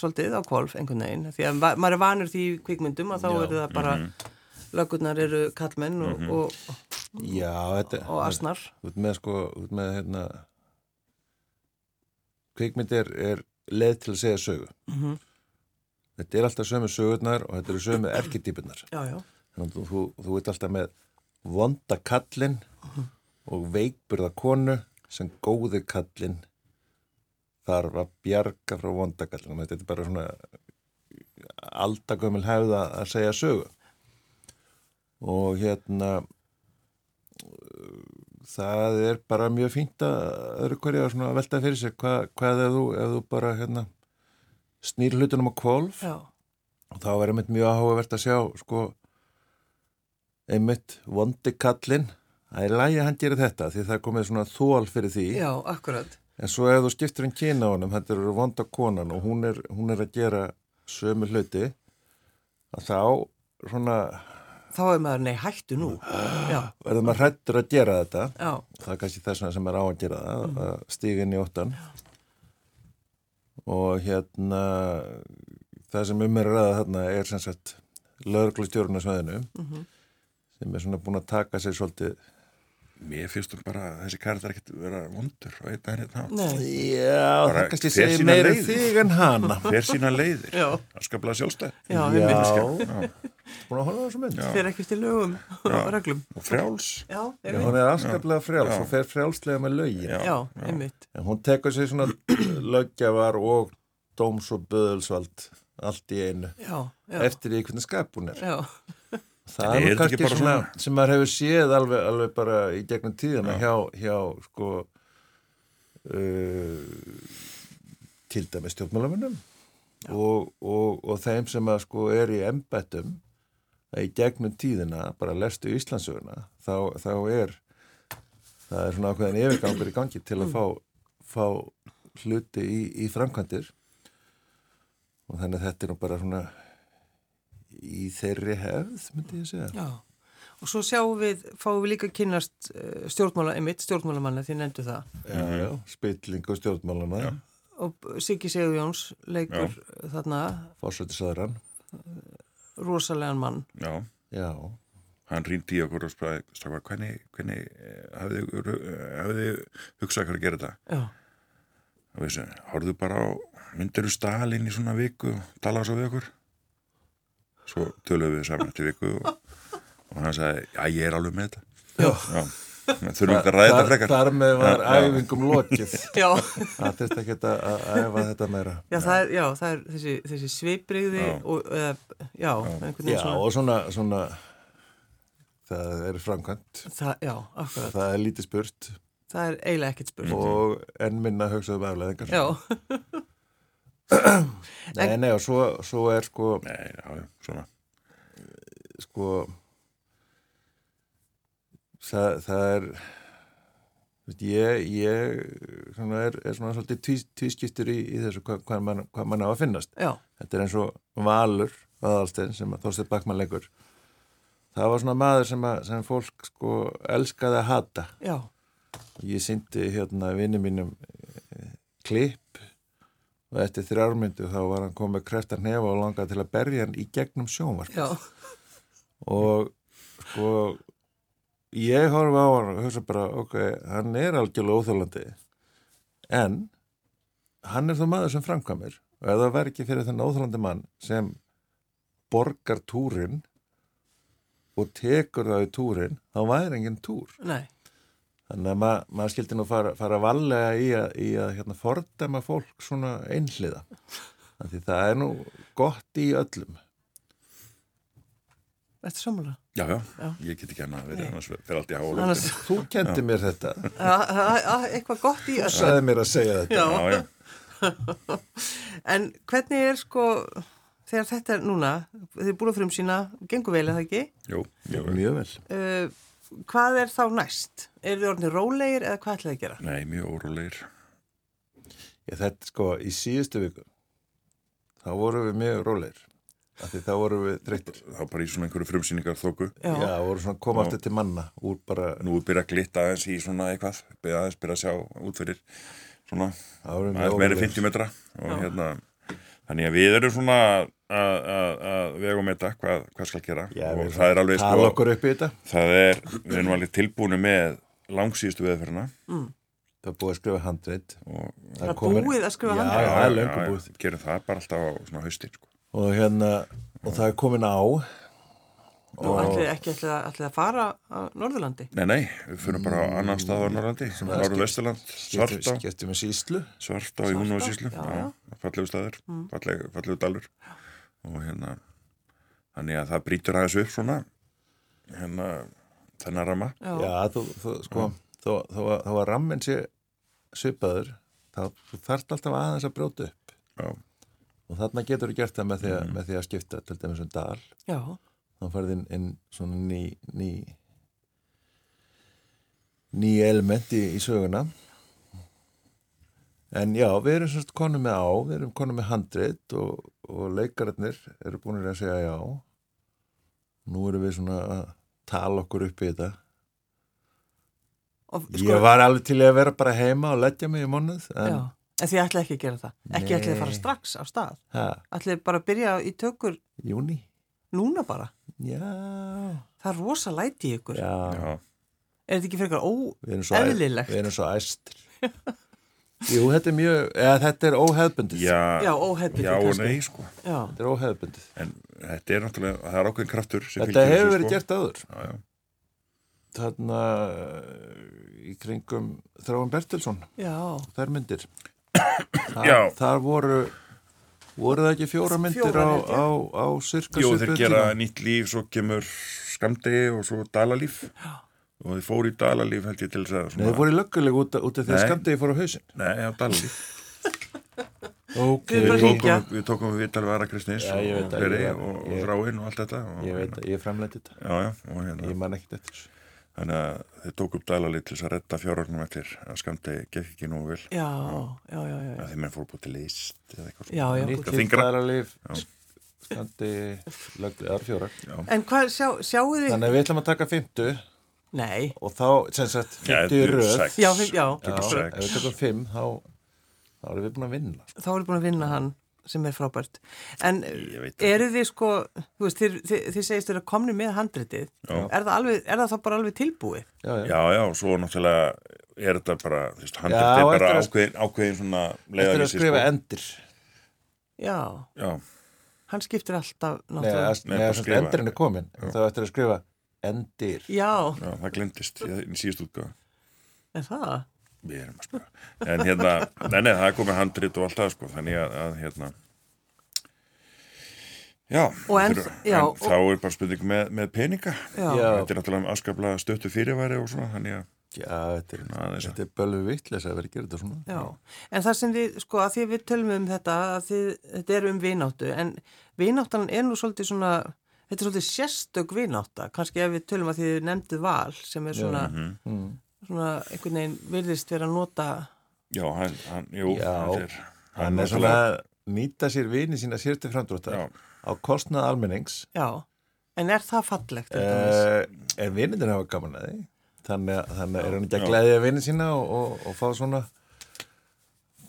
[SPEAKER 1] svolítið á kvolf einhvern veginn? Því að ma- maður er vanur því kvikmyndum að þá
[SPEAKER 3] Já.
[SPEAKER 1] eru það bara, löggunar eru kallmenn og, og,
[SPEAKER 3] Já, þetta
[SPEAKER 1] og asnar.
[SPEAKER 3] út með sko, út með hérna kvikmynd er, er leið til að segja sögu.
[SPEAKER 1] Mm
[SPEAKER 3] þetta er alltaf sömu sögurnar og þetta eru sömu erketýpunar þú, þú, þú ert alltaf með vonda kallinn og veikburða konu sem góði kallinn þarf að bjarga frá vonda kallinn þetta er bara svona aldagömmul hefða að segja sögu og hérna það er bara mjög fínt að öðru hverja að velta fyrir sér. Hvað, hvað ef þú, ef þú bara hérna, snýr hlutunum á kvolf
[SPEAKER 1] já,
[SPEAKER 3] og þá er einmitt mjög áhugavert að sjá sko einmitt vondi kallinn. Það er lægi að hann gerir þetta því það er komið svona þól fyrir því.
[SPEAKER 1] Já, akkurat.
[SPEAKER 3] en svo ef þú skiptir um kyna á honum þetta eru vonda konan og hún er, hún er að gera sömu hluti að þá svona
[SPEAKER 1] Þá er maður, nei, hættu nú.
[SPEAKER 3] Verður maður hrættur að gera þetta?
[SPEAKER 1] Já,
[SPEAKER 3] það er kannski þess vegna sem er á að gera það að stíga inn í óttan og hérna það sem um er ræða þarna er sem sagt lögreglustjórun á sveðinu sem er svona búin að taka sér svolítið
[SPEAKER 2] mér finnst þú bara að þessi karakter ekkert vera vondur og einn daginn einn
[SPEAKER 1] nei,
[SPEAKER 3] Já, það kannski segir meira
[SPEAKER 2] leiðir.
[SPEAKER 3] þig en hana.
[SPEAKER 2] Fer sína leiðir?
[SPEAKER 1] Já.
[SPEAKER 2] að skapla sjálfstæð
[SPEAKER 1] já,
[SPEAKER 3] Já. búin að horfa á þessu mynd.
[SPEAKER 1] Fyrir ekki til lögum og reglum.
[SPEAKER 2] og frjáls.
[SPEAKER 1] Já,
[SPEAKER 3] Já, hún er afskaplega frjáls
[SPEAKER 2] Já.
[SPEAKER 3] og fer frjálslega með lögin.
[SPEAKER 2] Já.
[SPEAKER 1] Já, einmitt.
[SPEAKER 3] en hún tekur sér svona lögjafar og dóms og böðulsvald allt í einu.
[SPEAKER 1] Já, já,
[SPEAKER 3] eftir í hvernig skap hún er.
[SPEAKER 1] Já,
[SPEAKER 3] það er
[SPEAKER 2] er
[SPEAKER 3] kannski svona
[SPEAKER 2] svona-
[SPEAKER 3] sem maður hefur séð alveg, alveg bara í gegnum tíðina hjá, hjá sko uh, til dæmi stjórnmálamennum og, og, og þeim sem að sko er í embættum að í gegnum tíðina bara lestu Íslandsöguna þá, þá er það er svona ákveðin yfirgangur í gangi til að fá, fá hluti í, í framkvæmdir. Og þannig að þetta er nú bara svona í þeirri hefð, myndi ég segja.
[SPEAKER 1] já. Og svo sjáum við, fáum við líka kynast uh, stjórnmála, einmitt, stjórnmálamanna, því nefndu það.
[SPEAKER 3] Já, já, spilling og stjórnmálana,
[SPEAKER 2] Já.
[SPEAKER 1] Og Siggi Sigurjóns leikur þarna
[SPEAKER 3] fórsættisaðurann,
[SPEAKER 1] rosalegan mann.
[SPEAKER 2] já,
[SPEAKER 3] já,
[SPEAKER 2] hann rýndi í okkur og spræði strákar, hvernig, hvernig eh, hafið þið hafið þið hugsað hvað að gera þetta
[SPEAKER 1] Já,
[SPEAKER 2] og þessu, horfðu bara á myndiru Stalin í svona viku og talaðu svo við okkur svo töluðum við saman eftir viku og, og hann sagði, já ég er alveg með þetta
[SPEAKER 1] Já.
[SPEAKER 2] Við þurfum ekki að ræða þetta frekar
[SPEAKER 3] Þar með var
[SPEAKER 2] Já, já.
[SPEAKER 3] æfingum lokið.
[SPEAKER 1] já,
[SPEAKER 3] Það þurfti ekki að að æfa þetta meira.
[SPEAKER 1] já, það er, já, það er þessi, þessi svipriði
[SPEAKER 2] Já.
[SPEAKER 1] og, eða, já,
[SPEAKER 3] Já,
[SPEAKER 1] svona,
[SPEAKER 3] og svona, svona, það er framkvæmt,
[SPEAKER 1] það, já, akkurat,
[SPEAKER 3] það er lítið spurt
[SPEAKER 1] það er eiginlega ekkert spurt.
[SPEAKER 3] og enn minna hugsaðum afleðingar.
[SPEAKER 1] Já,
[SPEAKER 3] Nei, nei, og svo, svo er sko,
[SPEAKER 2] Nei, já, svona.
[SPEAKER 3] Sko það, það er ég, ég svona er, er svona svolítið tvís, tvískiptur í, í þessu hvað, hvað, mann, hvað mann á að finnast.
[SPEAKER 1] Já,
[SPEAKER 3] þetta er eins og Valur aðalstein sem að Þorstein Bakmann leikur það var svona maður sem, að, sem fólk sko elskaði að hata.
[SPEAKER 1] Já,
[SPEAKER 3] ég syndi hérna vinni mínum eh, klipp og eftir þrjármyndu þá var hann komið kreftar nefa og langað til að berja hann í gegnum sjónvarp og sko ég horfa á hann og hugsa bara ok, hann er algjörlega óþjólandi en hann er þó maður sem framkvæmir. Og ef það væri ekki fyrir þennan óþjólandi mann sem borgar túrin og tekur það í túrin þá væri enginn túr.
[SPEAKER 1] Nei,
[SPEAKER 3] þannig að ma maður skildi nú fara, fara valega í að, í að hérna, fordæma fólk svona einhliða Af því það er nú gott í öllum
[SPEAKER 1] þetta er sammála.
[SPEAKER 2] Já, já,
[SPEAKER 1] Já.
[SPEAKER 2] ég get ekki hann að vera annars fyrir allt háa
[SPEAKER 1] Annars,
[SPEAKER 3] þú kendi mér þetta
[SPEAKER 1] Já, það er eitthvað gott í
[SPEAKER 3] þú
[SPEAKER 1] öllu.
[SPEAKER 3] sagði mér að segja þetta
[SPEAKER 1] Já,
[SPEAKER 2] Já, já,
[SPEAKER 1] en hvernig er sko, þegar þetta er núna, þið er búin að frum sína, gengur vel, er það ekki?
[SPEAKER 2] jú.
[SPEAKER 3] mjög vel
[SPEAKER 1] Uh, hvað er þá næst? Eru þið orðinir rólegir eða hvað ætlaði að gera?
[SPEAKER 2] Nei, mjög órólegir.
[SPEAKER 3] Ég þetta sko, í síðustu viku þá vorum við mjög rólegir af því þá vorum við þreyttir
[SPEAKER 2] Þá bara í svona einhverju frumsýningar þóku.
[SPEAKER 1] Já,
[SPEAKER 3] Já, vorum svona koma aftur til manna úr bara,
[SPEAKER 2] Nú er byrjað að glitta aðeins í svona eitthvað, byrjað aðeins byrjað að sjá út fyrir svona
[SPEAKER 3] þá vorum við
[SPEAKER 2] aðeins meiri
[SPEAKER 3] órólegir.
[SPEAKER 2] 50 metra og
[SPEAKER 1] Já.
[SPEAKER 2] hérna, þannig að við erum svona að, að, að vega og meta hvað, hvað skal gera
[SPEAKER 3] Já,
[SPEAKER 2] og það er alveg
[SPEAKER 3] Tala
[SPEAKER 2] sko,
[SPEAKER 3] okkur upp í þetta
[SPEAKER 2] það er, við erum alveg tilbúinu með langsíðustu veðferðina
[SPEAKER 3] Það er búið að skrifa handreit
[SPEAKER 2] og
[SPEAKER 1] það er búið að skrifa
[SPEAKER 3] Já,
[SPEAKER 1] handrit.
[SPEAKER 3] já, það er löngu búið.
[SPEAKER 2] gerum það bara alltaf á svona haustin sko.
[SPEAKER 3] og hérna, og það er komin á.
[SPEAKER 1] Nú ætlið ekki ætlið að, ætlið að fara á Norðurlandi.
[SPEAKER 2] Nei, nei, við fyrir bara á annan stað á Norrlandi, Norður Vesturland, Svartá.
[SPEAKER 3] skiptum við síslu
[SPEAKER 2] Svartá í hún og síslu
[SPEAKER 1] já,
[SPEAKER 2] já, fallegu staður, fallegu, fallegu dalur. Og hérna þannig að það brýtur aðeins upp svona. Hérna þennan rama
[SPEAKER 1] Já,
[SPEAKER 3] Já, þú, þú, sko, þó, þó, að- þó að rammin sé svipaður þá þú þarft alltaf aðeins að brjóta upp.
[SPEAKER 2] Já,
[SPEAKER 3] og þarna getur þú gert það með því, að, með því að skipta til dæmis um dal.
[SPEAKER 1] Já,
[SPEAKER 3] þá farið inn, inn svona ný ný ný element í, í söguna. En já, við erum svona konum með á við erum konum með handrit og, og leikararnir eru búin að segja já. Nú erum við svona að tala okkur upp í þetta
[SPEAKER 1] og,
[SPEAKER 3] Ég var alveg til að vera bara heima og leggja mig í mánuð
[SPEAKER 1] já.
[SPEAKER 3] en
[SPEAKER 1] En þið ætlið ekki að gera það. Ekki ætlið að fara strax á stað.
[SPEAKER 3] ha,
[SPEAKER 1] Ætlið bara að byrja í tökur
[SPEAKER 3] júni
[SPEAKER 1] núna bara.
[SPEAKER 3] Já,
[SPEAKER 1] Það er rosa læti í ykkur.
[SPEAKER 3] já,
[SPEAKER 1] Er þetta ekki
[SPEAKER 3] svo, æ-
[SPEAKER 1] óeðlilegt?
[SPEAKER 3] við erum svo æstir Jú, þetta er mjög eða þetta er óheðbundið
[SPEAKER 2] já,
[SPEAKER 1] Já, óhefnið
[SPEAKER 2] já og nei sko.
[SPEAKER 1] Já,
[SPEAKER 3] Þetta er óheðbundið
[SPEAKER 2] en þetta er náttúrulega, það er ákveðin kraftur sem
[SPEAKER 3] Þetta hefur verið
[SPEAKER 2] sko.
[SPEAKER 3] gert áður.
[SPEAKER 2] Já, já.
[SPEAKER 3] Þarna eh, í kringum Þráin Bertilsson,
[SPEAKER 1] já,
[SPEAKER 3] þær myndir. Þar,
[SPEAKER 2] Já.
[SPEAKER 3] þar voru voru það ekki fjóra myndir
[SPEAKER 1] Fjórar,
[SPEAKER 3] á,
[SPEAKER 1] ég.
[SPEAKER 3] á, á sirka
[SPEAKER 2] Jú, þeir gera
[SPEAKER 3] tíma?
[SPEAKER 2] nýtt líf, svo kemur skamdegi og svo dalalíf og þeir fóru í dalalíf held ég til þess að
[SPEAKER 3] Nei, þeir voru í lögguleg út, út af því að skamdegi fór á hausinn.
[SPEAKER 2] Nei, já, dalalíf.
[SPEAKER 3] Ok,
[SPEAKER 1] Við
[SPEAKER 2] tókum, við tókum við vital við Ara Kristins
[SPEAKER 3] Já, ég
[SPEAKER 2] og,
[SPEAKER 3] veit
[SPEAKER 2] og, og, og
[SPEAKER 3] ég-
[SPEAKER 2] Þráin og allt þetta og,
[SPEAKER 3] ég veit ég framleiti þetta.
[SPEAKER 2] Já, já, og hérna
[SPEAKER 3] Ég man ekkert eftir.
[SPEAKER 2] Þannig að þeir tók upp dalalíf til þess að redda fjárögnum eftir að skamdegi gekk ekki nú vel.
[SPEAKER 1] Já, já, já,
[SPEAKER 2] þeir menn fóru búið til list eða eitthvað
[SPEAKER 1] já, já.
[SPEAKER 2] Eitthvað þyngra.
[SPEAKER 3] lífdæðarlíf skandi löglegar fjórar
[SPEAKER 1] En hvað, sjá, sjáu þið?
[SPEAKER 3] Þannig að við ætlum að taka fymtu
[SPEAKER 1] Nei,
[SPEAKER 3] og þá, sem sagt,
[SPEAKER 2] Já,
[SPEAKER 3] fymtu í
[SPEAKER 2] þetta eru
[SPEAKER 3] röð
[SPEAKER 2] sex.
[SPEAKER 1] já, já,
[SPEAKER 3] Já, ef við tökum fimm þá, þá erum við búin að vinna
[SPEAKER 1] þá erum búin að vinna hann sem er frábært. En
[SPEAKER 2] það.
[SPEAKER 1] eru þið sko, þú veist, þið, þið, þið segist þér að komni með handritið. Er það, alveg, er það þá bara alveg tilbúið?
[SPEAKER 3] Já, já,
[SPEAKER 2] Já, svo náttúrulega er þetta bara, þú veist, handrit
[SPEAKER 3] Já,
[SPEAKER 2] er bara ákveðin, ákveðin svona
[SPEAKER 3] Þetta er að
[SPEAKER 2] leiðalýsi,
[SPEAKER 3] skrifa
[SPEAKER 2] sko.
[SPEAKER 3] endir
[SPEAKER 1] Já,
[SPEAKER 2] Já,
[SPEAKER 1] hann skiptir alltaf, náttúrulega.
[SPEAKER 2] Nei,
[SPEAKER 3] endurinn er komin þá ættir að skrifa endir
[SPEAKER 1] Já,
[SPEAKER 2] já, það glemdist í, síðust útgáð.
[SPEAKER 1] er það?
[SPEAKER 2] Við erum að spura. En hérna, nei, nei, það er komið handrit og allt það, sko, þannig að, að hérna, já,
[SPEAKER 1] Og en-
[SPEAKER 2] fyrir-
[SPEAKER 1] já,
[SPEAKER 2] en þá er bara spurning með, með peninga.
[SPEAKER 1] Já.
[SPEAKER 2] Þetta er náttúrulega afskaplega stöttu fyrirværi og svona, þannig að,
[SPEAKER 3] Já, þetta er,
[SPEAKER 2] Aðeins.
[SPEAKER 3] þetta er bölvu vittlis að vera að gera þetta svona
[SPEAKER 1] Já, en það sem þið, sko, að því við tölum um þetta, að þið, þetta er um vináttu, en vináttan er nú svolítið svona, þetta er svolítið sérstök vinátta, kannski ef við tölum að þið nefndið val, sem er svona,
[SPEAKER 3] mm.
[SPEAKER 1] svona, einhvern veginn virðist vera að nota,
[SPEAKER 2] já, hann, hann jú,
[SPEAKER 3] Já.
[SPEAKER 2] hann er,
[SPEAKER 3] Hann er svona að nýta sér vini sína sér til framdráttar
[SPEAKER 2] Já.
[SPEAKER 3] á kostnað almennings
[SPEAKER 1] já, en er það fallegt? til dæmis?
[SPEAKER 3] uh, Er vinindir hafa gaman að því Þannig, að- þannig er hann ekki að
[SPEAKER 2] Já.
[SPEAKER 3] glæðja vini sína og, og, og fá svona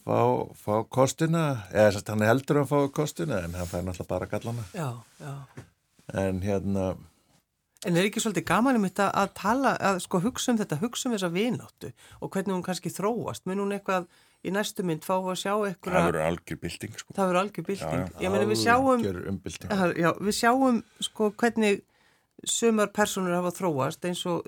[SPEAKER 3] fá, fá kostina eða þess að hann heldur að fá kostina en hann fær náttúrulega bara gallana
[SPEAKER 1] Já, já.
[SPEAKER 3] En hérna
[SPEAKER 1] En er ekki svolítið gaman um þetta að tala, að sko hugsa um þetta, hugsa um þessa vináttu og hvernig hún kannski þróast, mun hún eitthvað í næstu mynd fá að sjá
[SPEAKER 2] það
[SPEAKER 1] eitthvað,
[SPEAKER 2] verður algjör bylting, sko.
[SPEAKER 1] það verður algjör bylting.
[SPEAKER 2] Já,
[SPEAKER 1] Ég meina við sjáum,
[SPEAKER 3] algjör umbylting.
[SPEAKER 1] Já, við sjáum sko hvernig sumar personur hafa þróast eins og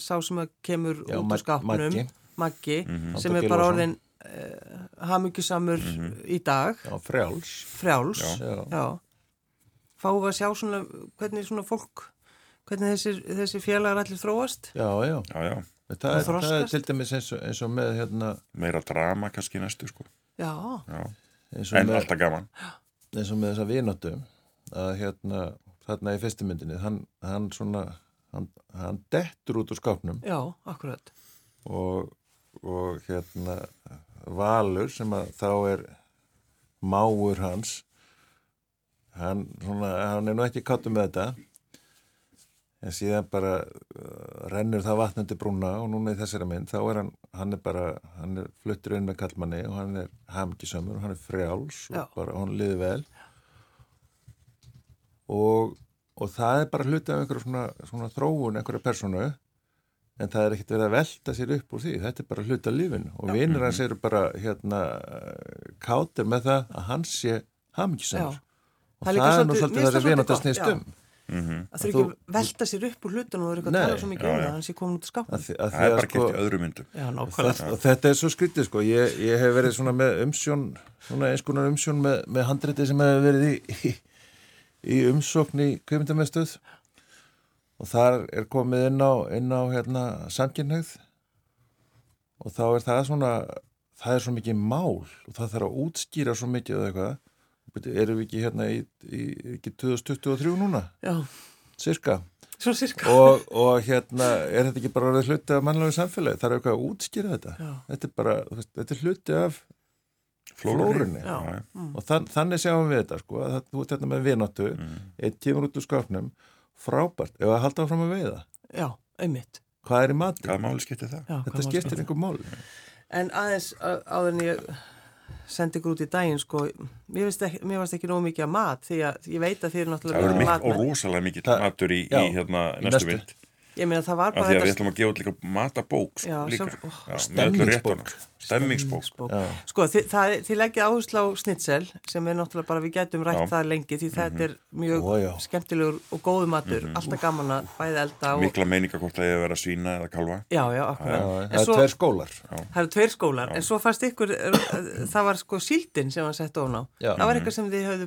[SPEAKER 1] sá sem að kemur
[SPEAKER 3] Já,
[SPEAKER 1] út úr skapnum,
[SPEAKER 3] Maggi.
[SPEAKER 1] Maggi, sem
[SPEAKER 3] Halldór
[SPEAKER 1] er bara orðin uh, hamingjusamur í dag,
[SPEAKER 3] Já, frjáls.
[SPEAKER 1] Frjáls,
[SPEAKER 3] Já.
[SPEAKER 1] Fáum við að sjá svona, hvernig svona fólk, hvernig þessir, þessir félagar allir þróast?
[SPEAKER 3] Já, já,
[SPEAKER 2] Já, já,
[SPEAKER 3] það er, það er til dæmis eins og, eins og með hérna,
[SPEAKER 2] meira drama kannski næstu, sko.
[SPEAKER 1] Já,
[SPEAKER 2] Já,
[SPEAKER 3] eins og
[SPEAKER 2] en
[SPEAKER 3] með,
[SPEAKER 2] alltaf gaman.
[SPEAKER 3] eins og með þessa vináttu að hérna, þarna í fyrstu myndinni hann, hann svona hann, hann dettur út úr skápnum
[SPEAKER 1] Já, akkurat.
[SPEAKER 3] og, og hérna Valur sem að þá er máur hans hann, svona, hann er nú ekki káttu með þetta. En síðan bara uh, rennur það vatnandi brúna og núna í þessari mynd þá er hann, hann er bara hann er fluttur inn með kallmanni og hann er hamgisamur og hann er frjáls
[SPEAKER 1] Já.
[SPEAKER 3] og bara hann liði vel. Og, og það er bara hluti af einhverju svona, svona þróun einhverju personu en það er ekkert verið að velta sér upp úr því. Þetta er bara hluti af lífinu. Og vinnir hans eru bara hérna kátir með það að hans sé
[SPEAKER 1] Já.
[SPEAKER 3] Og
[SPEAKER 1] Það er
[SPEAKER 3] það er nú
[SPEAKER 1] svolítið- mér
[SPEAKER 3] það
[SPEAKER 1] finnst
[SPEAKER 3] sem
[SPEAKER 1] það
[SPEAKER 3] vinat að
[SPEAKER 1] svolítið
[SPEAKER 3] snýst
[SPEAKER 1] gott,
[SPEAKER 3] um
[SPEAKER 1] Það þurfi ekki að velta sér upp úr hlutun og vera eitthvað að tala svo mikið um það,
[SPEAKER 2] já.
[SPEAKER 1] hann sé komin út
[SPEAKER 3] að því, að
[SPEAKER 2] Það er
[SPEAKER 3] að
[SPEAKER 2] bara
[SPEAKER 3] sko
[SPEAKER 2] gert í öðru myndum.
[SPEAKER 1] Já, nákvæmlega.
[SPEAKER 3] þetta, og þetta er svo skrítið sko. Ég, ég hef verið svona með umsjón svona eins konar umsjón með, með handriti sem hefur verið í, umsókn í kveimindamestöð og þar er komið inn á, inn á hérna, samkynhauð og þá er það svona það er svo mikið mál og það þarf að útskýra svo mikið eða eitthvað erum við ekki hérna í, í ekki 2023 núna,
[SPEAKER 1] Já,
[SPEAKER 3] cirka
[SPEAKER 1] svo sirka.
[SPEAKER 3] og, og hérna er þetta ekki bara orðið hluti af mannlegu samfélagi, það er eitthvað að útskýra þetta
[SPEAKER 1] Já.
[SPEAKER 3] þetta er bara, þetta er hluti af
[SPEAKER 2] Flórunni.
[SPEAKER 1] Já.
[SPEAKER 2] Já.
[SPEAKER 3] og þann, þannig sjáum við þetta sko, að það, þú ert hérna með vináttu
[SPEAKER 2] Mm.
[SPEAKER 3] einn kemur út úr skápnum, frábært ef að halda áfram að veiða,
[SPEAKER 1] Já, einmitt.
[SPEAKER 3] hvað er í matinn?
[SPEAKER 2] Hvaða máli skiptir það?
[SPEAKER 1] Já,
[SPEAKER 3] Þetta skiptir einhver mál
[SPEAKER 1] En aðeins á- áður en ég sendi ykkur út í daginn, sko, mér finnst ekki, ekki nóg mikið að mat, því að ég veit að þið eru
[SPEAKER 2] Það
[SPEAKER 1] náttúrulega mikið
[SPEAKER 2] mikið og
[SPEAKER 1] matmenn.
[SPEAKER 2] rosalega mikið
[SPEAKER 3] Það-
[SPEAKER 2] matur í, í hérna næstu
[SPEAKER 3] næstu.
[SPEAKER 2] mynd.
[SPEAKER 1] Ég meina það var bara
[SPEAKER 2] því að við
[SPEAKER 1] þetta
[SPEAKER 2] ætlum að gefa út líka matabók
[SPEAKER 1] Já,
[SPEAKER 2] líka.
[SPEAKER 1] sjálf- ó,
[SPEAKER 2] Já. Stemmingsbók.
[SPEAKER 1] Stemmingsbók.
[SPEAKER 3] Já.
[SPEAKER 1] Sko, þið, það, þið leggja áherslu á snitsel sem er náttúrulega bara, við gætum rætt
[SPEAKER 2] Já. Mhm.
[SPEAKER 1] það lengi því þetta er mjög
[SPEAKER 3] Ó,
[SPEAKER 1] skemmtilegur og góðu matur, alltaf gaman að bæða elda og...
[SPEAKER 2] Mikla meininga hvort það er að vera svína eða kalva.
[SPEAKER 1] Já, já, akkurat.
[SPEAKER 3] það er tveir skólar
[SPEAKER 1] Það eru tveir skólar, en svo fannst ykkur, það var sko síldin sem var sett ofan á.
[SPEAKER 3] Já.
[SPEAKER 1] Það var eitthvað sem þið höfðu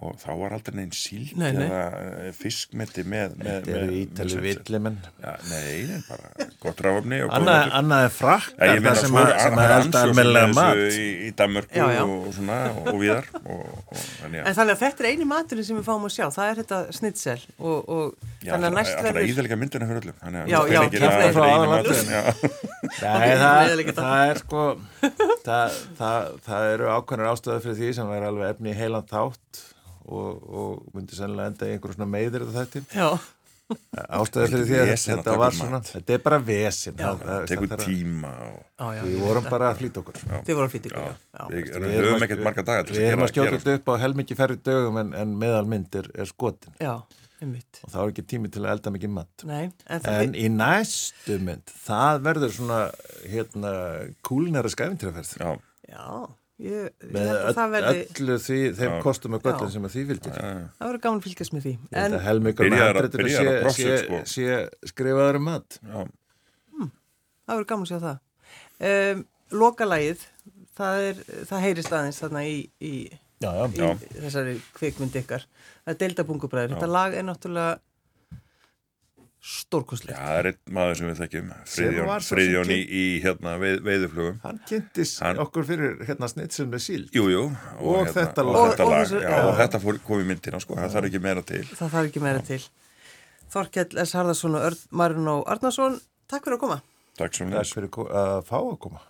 [SPEAKER 2] og þá var aldrei neinn síld
[SPEAKER 1] Nei, nei.
[SPEAKER 2] eða uh, fiskmeti með, með,
[SPEAKER 3] Þetta eru
[SPEAKER 2] með-
[SPEAKER 3] ítali
[SPEAKER 2] með-
[SPEAKER 3] villimenn
[SPEAKER 2] Já, nei, nei, bara gott ráfni
[SPEAKER 3] Annað er frakkar
[SPEAKER 2] meina,
[SPEAKER 3] það sem að,
[SPEAKER 2] er
[SPEAKER 3] sem að elda almennilega mat.
[SPEAKER 2] í, í Danmörku
[SPEAKER 1] Já, já.
[SPEAKER 2] og svona og, viðar og, og þannig
[SPEAKER 1] En þannig að þetta er eini maturinn sem við fáum að sjá, það er þetta snitsel og, og
[SPEAKER 2] Já,
[SPEAKER 1] þannig að næst
[SPEAKER 2] það er
[SPEAKER 1] verður...
[SPEAKER 2] íðalega myndina fyrir öllum
[SPEAKER 1] Já, já, Ok,
[SPEAKER 3] það, það er sko það, það, það eru ákveðnar ástöðu fyrir því sem væri alveg efni í heilan þátt og, og myndi sennilega enda í einhverjum svona meiðir þetta þætti
[SPEAKER 1] Já,
[SPEAKER 3] ástæði fyrir því að þetta var
[SPEAKER 2] mat.
[SPEAKER 3] svona þetta er bara vesin það, það,
[SPEAKER 2] tekur
[SPEAKER 3] það, það,
[SPEAKER 2] tíma
[SPEAKER 3] við vorum bara
[SPEAKER 1] það.
[SPEAKER 3] að flýta okkur.
[SPEAKER 1] Þið voru að flýta
[SPEAKER 2] já. við
[SPEAKER 3] Við
[SPEAKER 2] höfum
[SPEAKER 3] erum
[SPEAKER 2] ekkert marga daga til
[SPEAKER 3] við erum að skjóta þetta upp á helmikið færri dögum en, en meðalmynd er, er skotin.
[SPEAKER 1] Já, einmitt.
[SPEAKER 3] og þá er ekki tími til að elda mikið mat.
[SPEAKER 1] Nei, en það...
[SPEAKER 3] í næstu mynd það verður svona hérna kúlinæra skæfintýraferð
[SPEAKER 2] Já,
[SPEAKER 1] Já, ég,
[SPEAKER 3] með
[SPEAKER 1] það verði...
[SPEAKER 3] öllu því, þeim
[SPEAKER 2] Já.
[SPEAKER 3] kostum og göllum
[SPEAKER 1] Já.
[SPEAKER 3] sem að því
[SPEAKER 2] já.
[SPEAKER 1] Það verður gaman að fylgjast með því. En
[SPEAKER 3] að helmingur með
[SPEAKER 2] að
[SPEAKER 3] sé, sé,
[SPEAKER 2] sko.
[SPEAKER 3] sé skrifaður um mat
[SPEAKER 2] já.
[SPEAKER 1] það verður gaman að sjá það. Um, Lokalægið, það, er, það heyrist aðeins þarna í, í,
[SPEAKER 3] já, já,
[SPEAKER 1] í
[SPEAKER 2] Já.
[SPEAKER 1] þessari kvikmynd ykkar. Það er Deildabungubræður. Þetta lag er náttúrulega
[SPEAKER 2] Já,
[SPEAKER 1] stórkoslegt.
[SPEAKER 2] það er einn maður sem við þekkjum Friðjón
[SPEAKER 3] sem
[SPEAKER 2] í, í hérna, veið, veiðuflugum
[SPEAKER 3] hann kynntis
[SPEAKER 2] Hann-
[SPEAKER 3] okkur fyrir hérna snitsum með síld
[SPEAKER 2] Jú, jú
[SPEAKER 3] Og þetta
[SPEAKER 2] og,
[SPEAKER 3] lag.
[SPEAKER 2] þetta
[SPEAKER 1] Og- og
[SPEAKER 2] lag,
[SPEAKER 1] þessu-
[SPEAKER 2] já,
[SPEAKER 1] já.
[SPEAKER 2] og þetta fór, kom í myndina sko, það þarf ekki meira til
[SPEAKER 1] Það þarf ekki meira til. Þorkell S. Harðarsson og Marino Arnarsson, takk fyrir að koma.
[SPEAKER 2] Takk sem
[SPEAKER 3] Þess fyrir ko- að fá að koma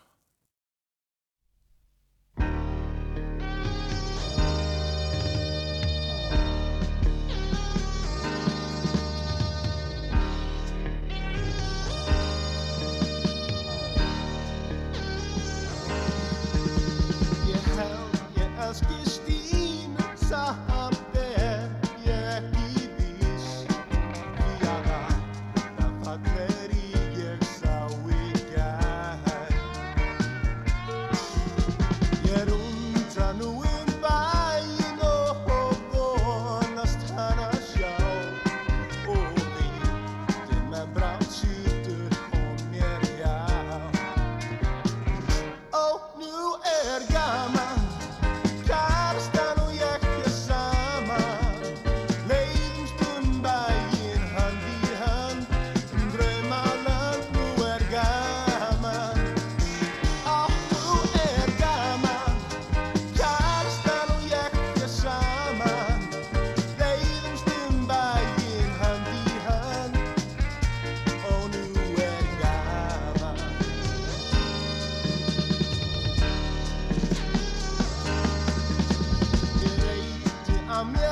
[SPEAKER 4] I'm